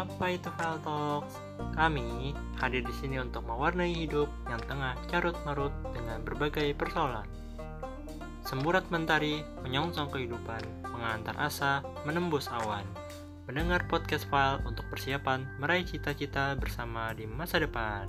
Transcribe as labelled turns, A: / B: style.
A: Apa itu File Talks? Kami hadir di sini untuk mewarnai hidup yang tengah carut-marut dengan berbagai persoalan. Semburat mentari menyongsong kehidupan, mengantar asa, menembus awan. Mendengar podcast File untuk persiapan meraih cita-cita bersama di masa depan.